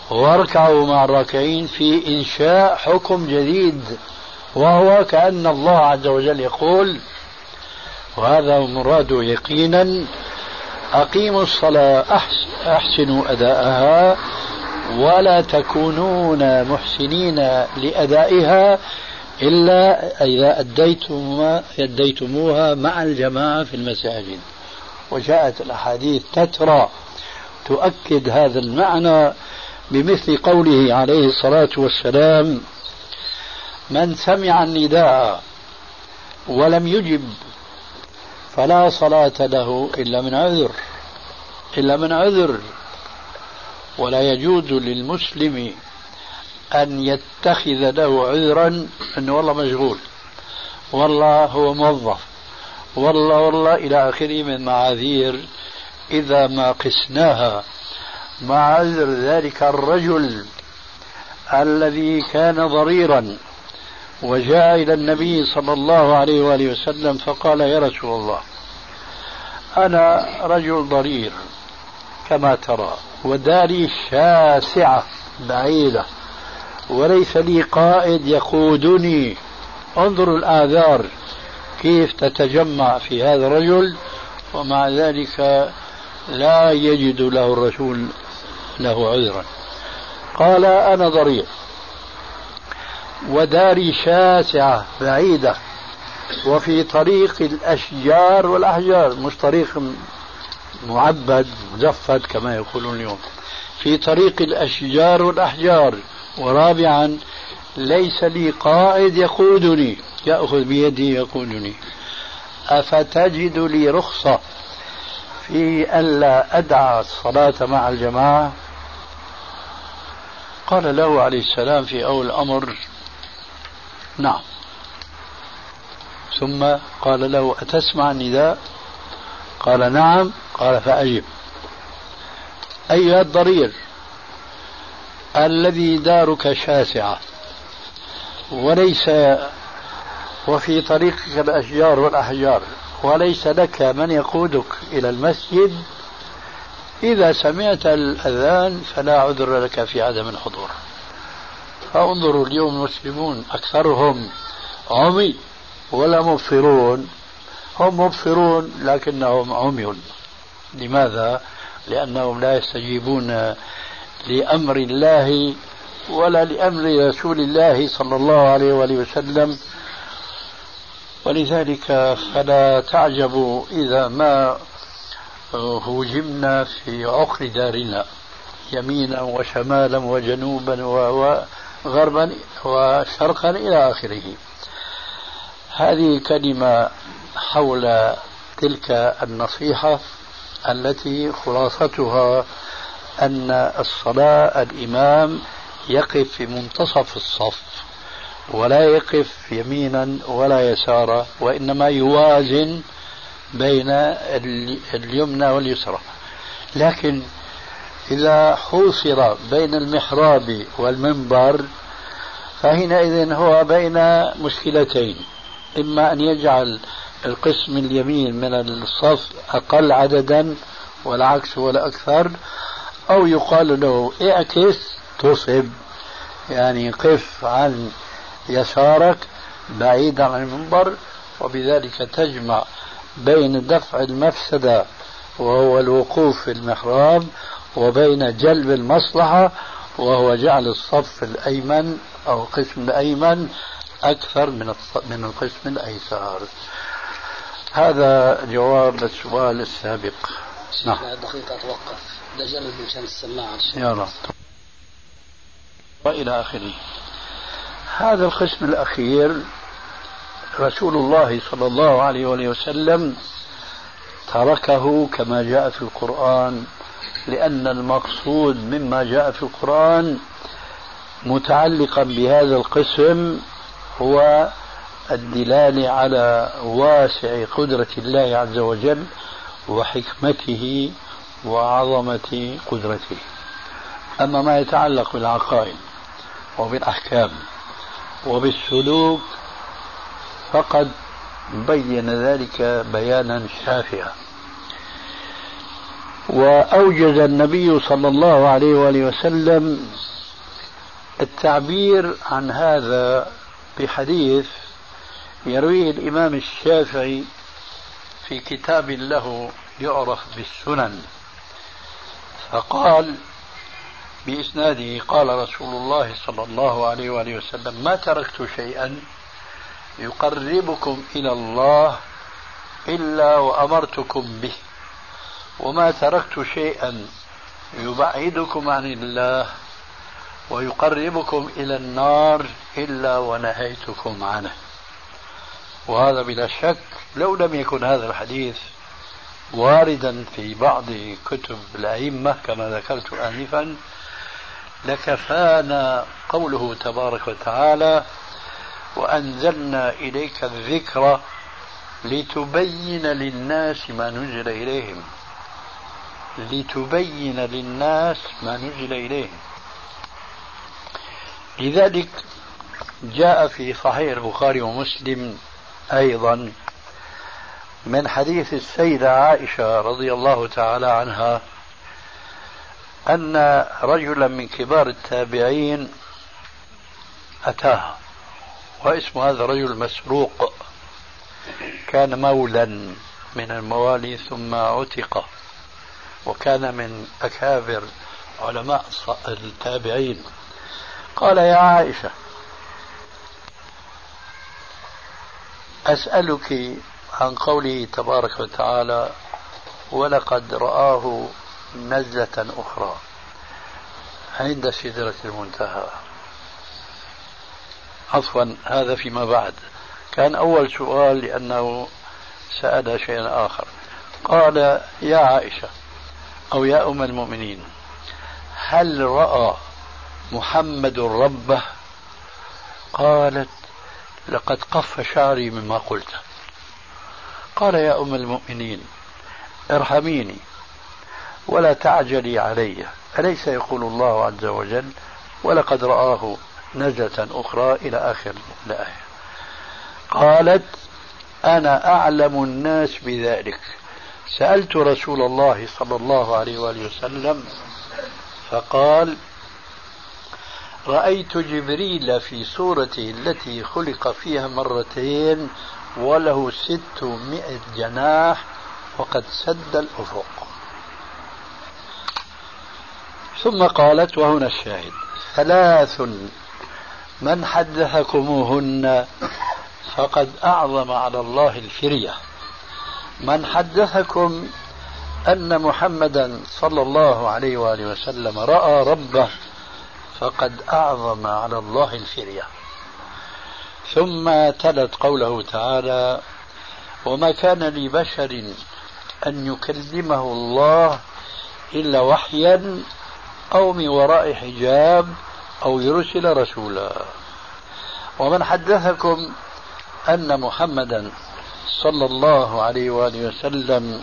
واركعوا مع الراكعين في إنشاء حكم جديد وهو كأن الله عز وجل يقول وهذا مراد يقينا أقيموا الصلاة أحسنوا أداءها ولا تكونون محسنين لأدائها إلا إذا أديتم أديتموها مع الجماعة في المساجد. وجاءت الأحاديث تترى تؤكد هذا المعنى بمثل قوله عليه الصلاة والسلام من سمع النداء ولم يجب فلا صلاة له إلا من عذر إلا من عذر. ولا يجوز للمسلم أن يتخذ له عذرا أنه والله مشغول. والله هو موظف. والله والله إلى آخره من معاذير. إذا ما قسناها مع عذر ذلك الرجل الذي كان ضريرا وجاء إلى النبي صلى الله عليه وآله وسلم فقال يا رسول الله أنا رجل ضرير كما ترى وداري شاسعة بعيدة وليس لي قائد يقودني. انظروا الآثار كيف تتجمع في هذا الرجل ومع ذلك لا يجد له الرسول له عذرا. قال أنا ضرير. وداري شاسعة بعيدة. وفي طريق الأشجار والأحجار مش طريق معبد مزفت كما يقولون اليوم. في طريق الأشجار والأحجار. ورابعا ليس لي قائد يقودني. يأخذ بيدي يقودني. أفتجد لي رخصة في ألا أدع الصلاة مع الجماعة؟ قال له عليه السلام في أول الأمر نعم. ثم قال له أتسمع النداء؟ قال نعم. قال فأجب. أيها الضرير الذي دارك شاسعة وليس وفي طريقك الأشجار والأحجار وليس لك من يقودك إلى المسجد إذا سمعت الأذان فلا عذر لك في عدم الحضور. فانظروا اليوم المسلمون أكثرهم عمي ولا مبصرون. هم مبصرون لكنهم عمي. لماذا؟ لأنهم لا يستجيبون لأمر الله ولا لأمر رسول الله صلى الله عليه وآله وسلم. ولذلك فلا تعجبوا إذا ما هوجمنا في عقر دارنا يمينا وشمالا وجنوبا وغربا وشرقا إلى آخره. هذه كلمة حول تلك النصيحة التي خلاصتها أن الصلاة الإمام يقف في منتصف الصف ولا يقف يمينا ولا يسارا وإنما يوازن بين اليمنى واليسرى. لكن إذا حوصر بين المحراب والمنبر فحينئذ هو بين مشكلتين. إما أن يجعل القسم اليمين من الصف أقل عددا والعكس ولا أكثر أو يقال له اعكس تصب. يعني قف عن يسارك بعيدا عن المنبر وبذلك تجمع بين دفع المفسدة وهو الوقوف في المحراب وبين جلب المصلحة وهو جعل الصف الأيمن أو القسم الأيمن أكثر من من القسم الأيسر. هذا جواب السؤال السابق. نعم. دقيقة أتوقف. دجال مشان السماعة. يا رب. وإلى آخره. هذا القسم الأخير رسول الله صلى الله عليه وسلم تركه كما جاء في القرآن لأن المقصود مما جاء في القرآن متعلقا بهذا القسم هو الدلالة على واسع قدرة الله عز وجل وحكمته وعظمة قدرته. أما ما يتعلق بالعقائد وبالأحكام وبالسلوك فقد بين ذلك بيانا شافعا. وأوجز النبي صلى الله عليه وآله وسلم التعبير عن هذا بحديث يرويه الإمام الشافعي في كتاب له يعرف بالسنن. فقال بإسناده قال رسول الله صلى الله عليه وآله وسلم ما تركت شيئا يقربكم إلى الله إلا وأمرتكم به. وما تركت شيئا يبعدكم عن الله ويقربكم إلى النار إلا ونهيتكم عنه. وهذا بلا شك لو لم يكن هذا الحديث واردا في بعض كتب الأئمة كما ذكرت آنفا لكفانا قوله تبارك وتعالى وأنزلنا إليك الذكر لتبين للناس ما نزل إليهم. لتبين للناس ما نزل إليهم لذلك جاء في صحيح البخاري ومسلم أيضا من حديث السيدة عائشة رضي الله تعالى عنها أن رجلا من كبار التابعين أتاها واسم هذا الرجل مسروق كان مولا من الموالي ثم عتق. وكان من أكابر علماء التابعين. قال يا عائشة أسألك عن قوله تبارك وتعالى ولقد رآه نزلة أخرى عند سدرة المنتهى. عفوا هذا فيما بعد. كان أول سؤال لأنه سأل شيئا آخر. قال يا عائشة أو يا أم المؤمنين. هل رأى محمد ربه؟ قالت لقد قف شعري مما قلت. قال يا أم المؤمنين ارحميني ولا تعجلي علي. أليس يقول الله عز وجل ولقد رآه نزلة أخرى إلى آخر الآية. قالت أنا أعلم الناس بذلك. سألت رسول الله صلى الله عليه وآله وسلم فقال رأيت جبريل في صورته التي خلق فيها مرتين وله ستمائة جناح وقد سد الأفق. ثم قالت وهنا الشاهد ثلاث من حدثكموهن فقد أعظم على الله الفرية. من حدثكم أن محمدا صلى الله عليه وآله وسلم رأى ربه فقد أعظم على الله الفرية. ثم تلت قوله تعالى وما كان لبشر أن يكلمه الله إلا وحيا أو من وراء حجاب أو يرسل رسولا. ومن حدثكم أن محمدا صلى الله عليه وآله وسلم.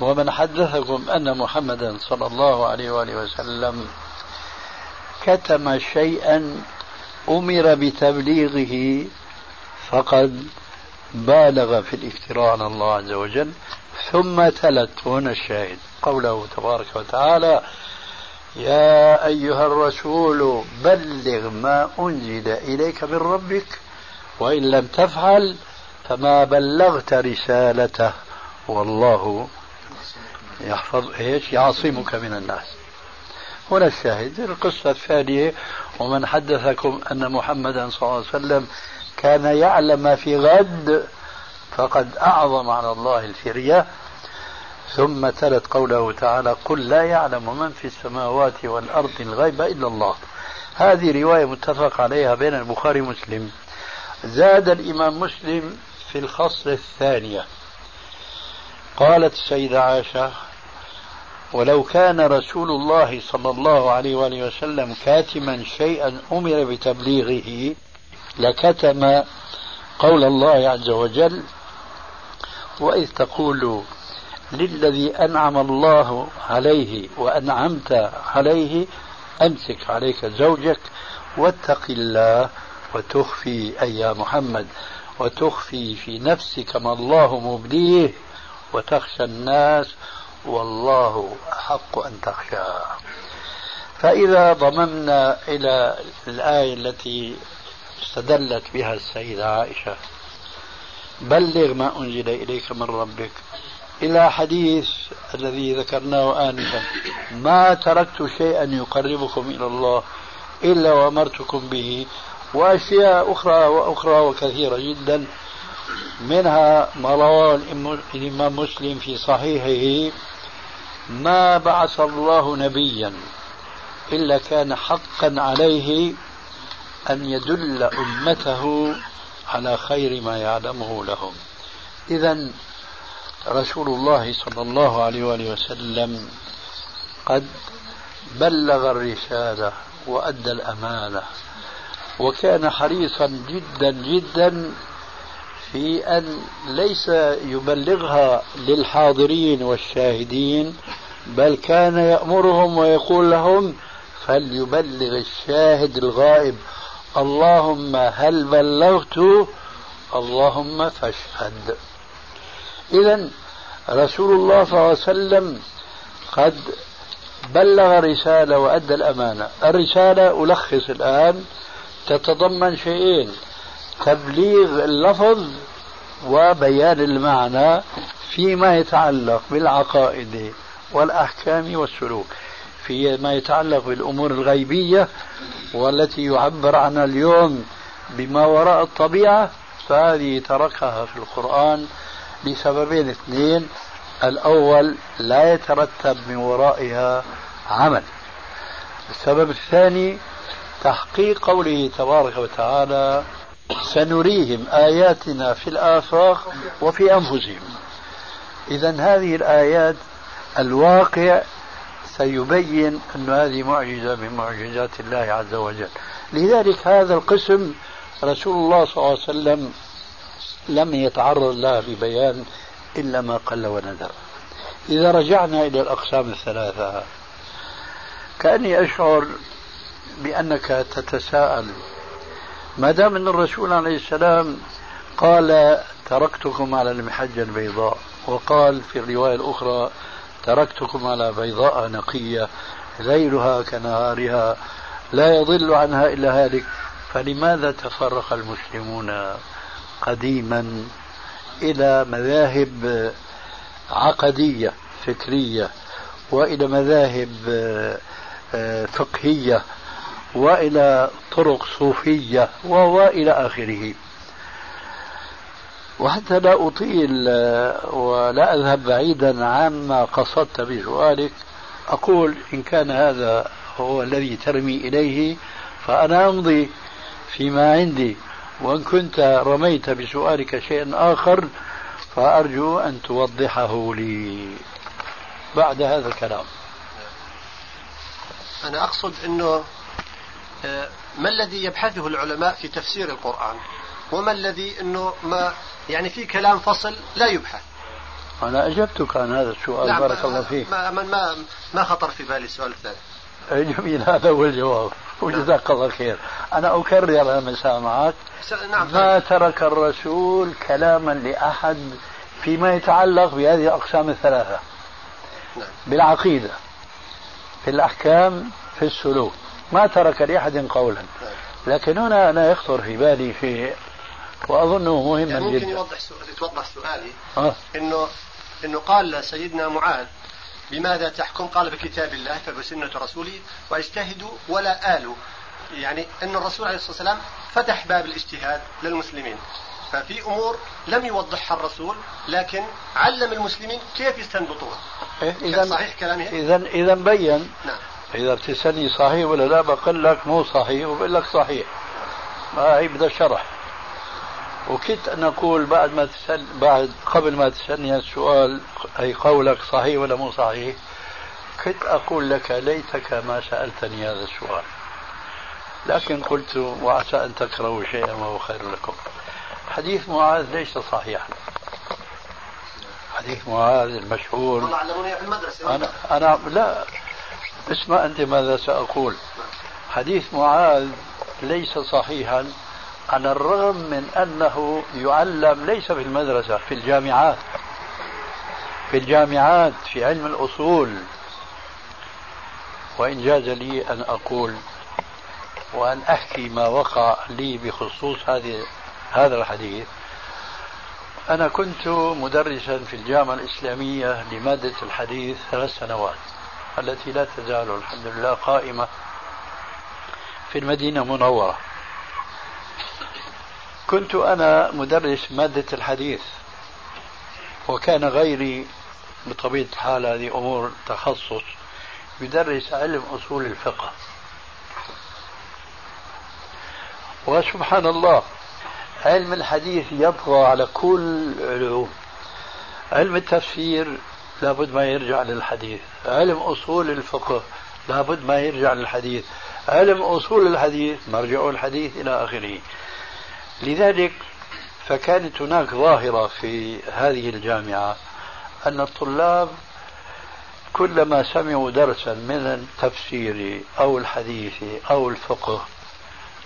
ومن حدثكم أن محمدا صلى الله عليه وآله وسلم كتم شيئا أمر بتبليغه فقد بالغ في الافتراء على الله عز وجل ثم تلت هنا الشاهد. قوله تبارك وتعالى يا أيها الرسول بلغ ما أنزل إليك من ربك وإن لم تفعل فما بلغت رسالته. والله يحفظ إيش؟ يعصمك من الناس. هنا الشاهد القصة الثانية ومن حدثكم أن محمدا صلى الله عليه وسلم كان يعلم ما في غد فقد أعظم على الله الفرية. ثم تلت قوله تعالى قل لا يعلم من في السماوات والأرض الغيب إلا الله. هذه رواية متفق عليها بين البخاري ومسلم. زاد الإمام مسلم في الخصل الثانية. قالت السيدة عائشة ولو كان رسول الله صلى الله عليه وآله وسلم كاتما شيئا أمر بتبليغه لكتم قول الله عز وجل وإذ تقول للذي أنعم الله عليه وأنعمت عليه أمسك عليك زوجك واتق الله وتخفي أي يا محمد. وتخفي في نفسك ما الله مبديه وتخشى الناس والله أحق أن تخشاه فإذا ضممنا إلى الآية التي استدلت بها السيدة عائشة بلغ ما أنزل إليك من ربك. إلى حديث الذي ذكرناه آنفا ما تركت شيئا يقربكم إلى الله إلا وأمرتكم به وأشياء أخرى وأخرى وكثيرة جدا. منها ما رواه الإمام مسلم في صحيحه ما بعث الله نبيا إلا كان حقا عليه أن يدل أمته على خير ما يعلمه لهم. إذا رسول الله صلى الله عليه وآله وسلم قد بلغ الرسالة وأدى الأمانة. وكان حريصا جدا جدا في أن ليس يبلغها للحاضرين والشاهدين بل كان يأمرهم ويقول لهم فليبلغ الشاهد الغائب. اللهم هل بلغت؟ اللهم فاشهد. إذا رسول الله صلى الله عليه وسلم قد بلغ الرسالة وأدى الأمانة. الرسالة ألخص الآن تتضمن شيئين تبليغ اللفظ وبيان المعنى فيما يتعلق بالعقائد والأحكام والسلوك فيما يتعلق بالأمور الغيبية والتي يعبر عنها اليوم بما وراء الطبيعة فهذه تركها في القرآن لسببين اثنين. الأول لا يترتب من ورائها عمل. السبب الثاني تحقيق قوله تبارك وتعالى سنريهم آياتنا في الآفاق وفي أنفسهم. إذا هذه الآيات الواقع سيبين أن هذه معجزة من معجزات الله عز وجل. لذلك هذا القسم رسول الله صلى الله عليه وسلم لم يتعرض لها ببيان إلا ما قل وندر. إذا رجعنا إلى الأقسام الثلاثة كأني أشعر بأنك تتساءل. ما دام أن الرسول عليه السلام قال تركتكم على المحجة البيضاء. وقال في الرواية الأخرى تركتكم على بيضاء نقية ليلها كنهارها لا يضل عنها إلا هالك فلماذا تفرق المسلمون قديما إلى مذاهب عقدية فكرية وإلى مذاهب فقهية؟ وإلى طرق صوفية وإلى آخره. وحتى لا أطيل ولا أذهب بعيدا عما قصدت بسؤالك أقول إن كان هذا هو الذي ترمي إليه فأنا أمضي فيما عندي. وإن كنت رميت بسؤالك شيئا آخر فأرجو أن توضحه لي بعد هذا الكلام. أنا أقصد أنه آه، ما الذي يبحثه العلماء في تفسير القرآن؟ وما الذي أنه ما يعني في كلام فصل لا يبحث؟ أنا أجبتك عن هذا السؤال نعم بارك الله فيك. ما, ما, ما خطر في بالي السؤال الثاني جميل هذا هو الجواب. وجزاك الله خير. أنا أكرر المساء معك نعم ما ترك الرسول كلاما لأحد فيما يتعلق بهذه الأقسام الثلاثة؟ نعم. بالعقيدة في الأحكام في السلوك. ما ترك لأحد قولا. لكن هنا أنا يخطر في بالي شيء وأظنه مهما يعني ممكن جدا. يوضح يتوضح سؤالي. أه؟ إنه إنه قال سيدنا معاذ بماذا تحكم؟ قال بكتاب الله فبسنة رسوله واجتهدوا ولا آلوا. يعني أن الرسول عليه الصلاة والسلام فتح باب الاجتهاد للمسلمين. ففي أمور لم يوضحها الرسول لكن علم المسلمين كيف يستنبطوها. إيه إذا صحيح كلامي؟ إذا إذا بين نعم. إذا بتسألني صحيح ولا لا بقول لك مو صحيح وبقول لك صحيح. ما هي بدها شرح. وكنت أن أقول بعد ما تسأل بعد قبل ما تسألني السؤال أي قولك صحيح ولا مو صحيح كنت أقول لك ليتك ما سألتني هذا السؤال. لكن قلت وعسى أن تكرهوا شيئا وهو خير لكم. حديث معاذ ليس صحيحا. حديث معاذ المشهور. أنا أنا لا. اسمع أنت ماذا سأقول. حديث معاذ ليس صحيحا على الرغم من أنه يعلم ليس في المدرسة في الجامعات. في الجامعات في علم الأصول. وإن جاز لي أن أقول وأن أحكي ما وقع لي بخصوص هذه هذا الحديث. أنا كنت مدرسا في الجامعة الإسلامية لمادة الحديث ثلاث سنوات. التي لا تزال الحمد لله قائمة في المدينة المنورة. كنت أنا مدرس مادة الحديث وكان غيري بطبيعة الحال هذه أمور تخصص يدرس علم أصول الفقه. وسبحان الله علم الحديث يطغى على كل العلوم علم التفسير لابد ما يرجع للحديث. علم أصول الفقه لابد ما يرجع للحديث. علم أصول الحديث مرجع الحديث إلى آخره. لذلك فكانت هناك ظاهرة في هذه الجامعة أن الطلاب كلما سمعوا درسا من التفسير أو الحديث أو الفقه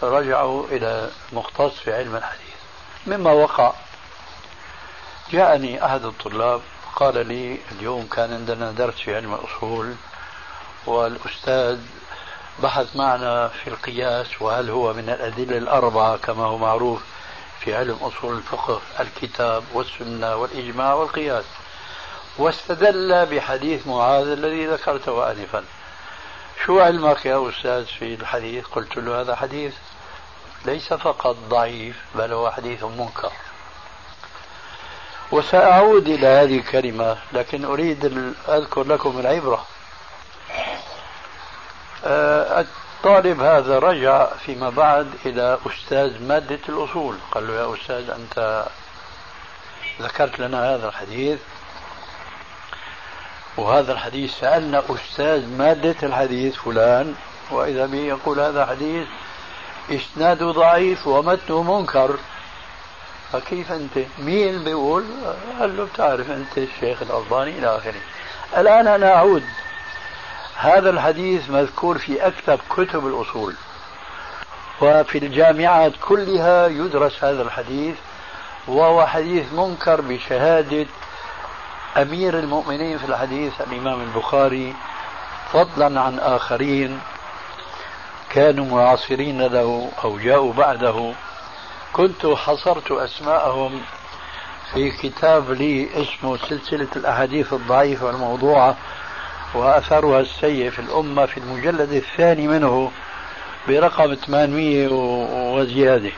رجعوا إلى مختص في علم الحديث. مما وقع جاءني أحد الطلاب قال لي اليوم كان عندنا درس في علم الأصول والأستاذ بحث معنا في القياس وهل هو من الأدلة الأربعة كما هو معروف في علم أصول الفقه الكتاب والسنة والإجماع والقياس. واستدل بحديث معاذ الذي ذكرته آنفا. شو علمك يا أستاذ في الحديث؟ قلت له هذا حديث ليس فقط ضعيف بل هو حديث منكر. وسأعود إلى هذه الكلمة لكن أريد أذكر لكم العبرة. آه، الطالب هذا رجع فيما بعد إلى أستاذ مادة الأصول. قال له يا أستاذ أنت ذكرت لنا هذا الحديث وهذا الحديث سألنا أستاذ مادة الحديث فلان وإذا به يقول هذا حديث إسناده ضعيف ومتنه منكر. فكيف أنت؟ مين بيقول؟ قال له بتعرف أنت الشيخ الألباني إلى آخره. الآن أنا أعود. هذا الحديث مذكور في أكثر كتب الأصول وفي الجامعات كلها يدرس هذا الحديث وهو حديث منكر بشهادة أمير المؤمنين في الحديث الإمام البخاري فضلا عن آخرين كانوا معاصرين له أو جاءوا بعده. كنت حصرت أسماءهم في كتاب لي اسمه سلسلة الأحاديث الضعيفة والموضوعة وأثرها السيء في الأمة في المجلد الثاني منه برقم 800 وزيادة.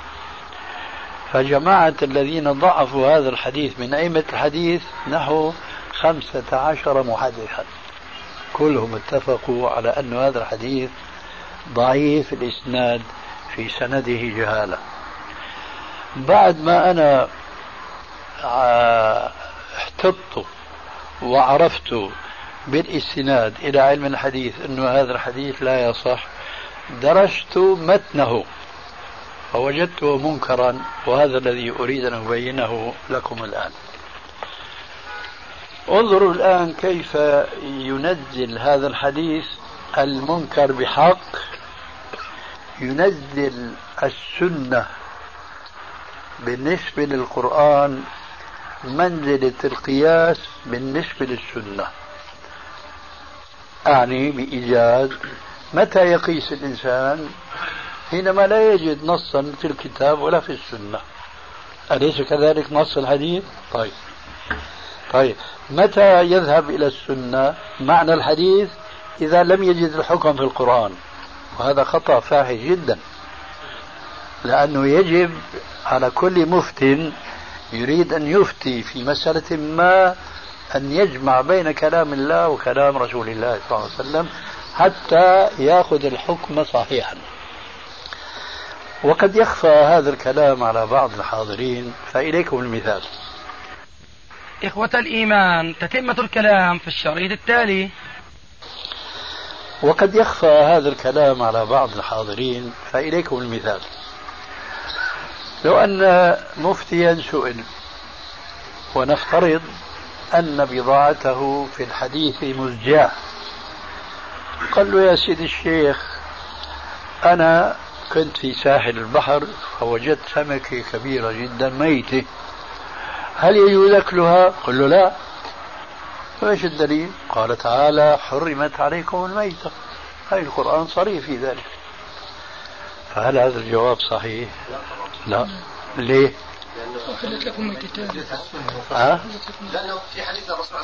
فجماعة الذين ضعفوا هذا الحديث من أئمة الحديث نحو خمسة عشر محدثا. كلهم اتفقوا على أن هذا الحديث ضعيف الإسناد في سنده جهالة. بعد ما أنا احتطت وعرفت بالاستناد إلى علم الحديث أن هذا الحديث لا يصح درست متنه فوجدته منكرا وهذا الذي أريد أن أبينه لكم الآن. انظروا الآن كيف ينزل هذا الحديث المنكر بحق ينزل السنة بالنسبة للقرآن منزلة القياس بالنسبة للسنة. أعني بإيجاز متى يقيس الإنسان؟ حينما لا يجد نصا في الكتاب ولا في السنة. أليس كذلك نص الحديث؟ طيب. طيب. متى يذهب إلى السنة؟ معنى الحديث إذا لم يجد الحكم في القرآن. وهذا خطأ فاحش جدا. لأنه يجب على كل مفت يريد أن يفتي في مسألة ما أن يجمع بين كلام الله وكلام رسول الله صلى الله عليه وسلم حتى يأخذ الحكم صحيحا. وقد يخفى هذا الكلام على بعض الحاضرين فإليكم المثال. إخوة الإيمان تتمة الكلام في الشريط التالي. وقد يخفى هذا الكلام على بعض الحاضرين فإليكم المثال. لو أن مفتيا سئل ونفترض أن بضاعته في الحديث مزجاة قال له يا سيدي الشيخ أنا كنت في ساحل البحر فوجدت سمكة كبيرة جدا ميتة هل يجوز أكلها؟ قل له لا فايش الدليل؟ قال تعالى حرمت عليكم الميتة هاي القرآن صريح في ذلك فهل هذا الجواب صحيح؟ لا ليه؟ أحلت لكم ميتتان ها؟ لأنه في حديث الرسول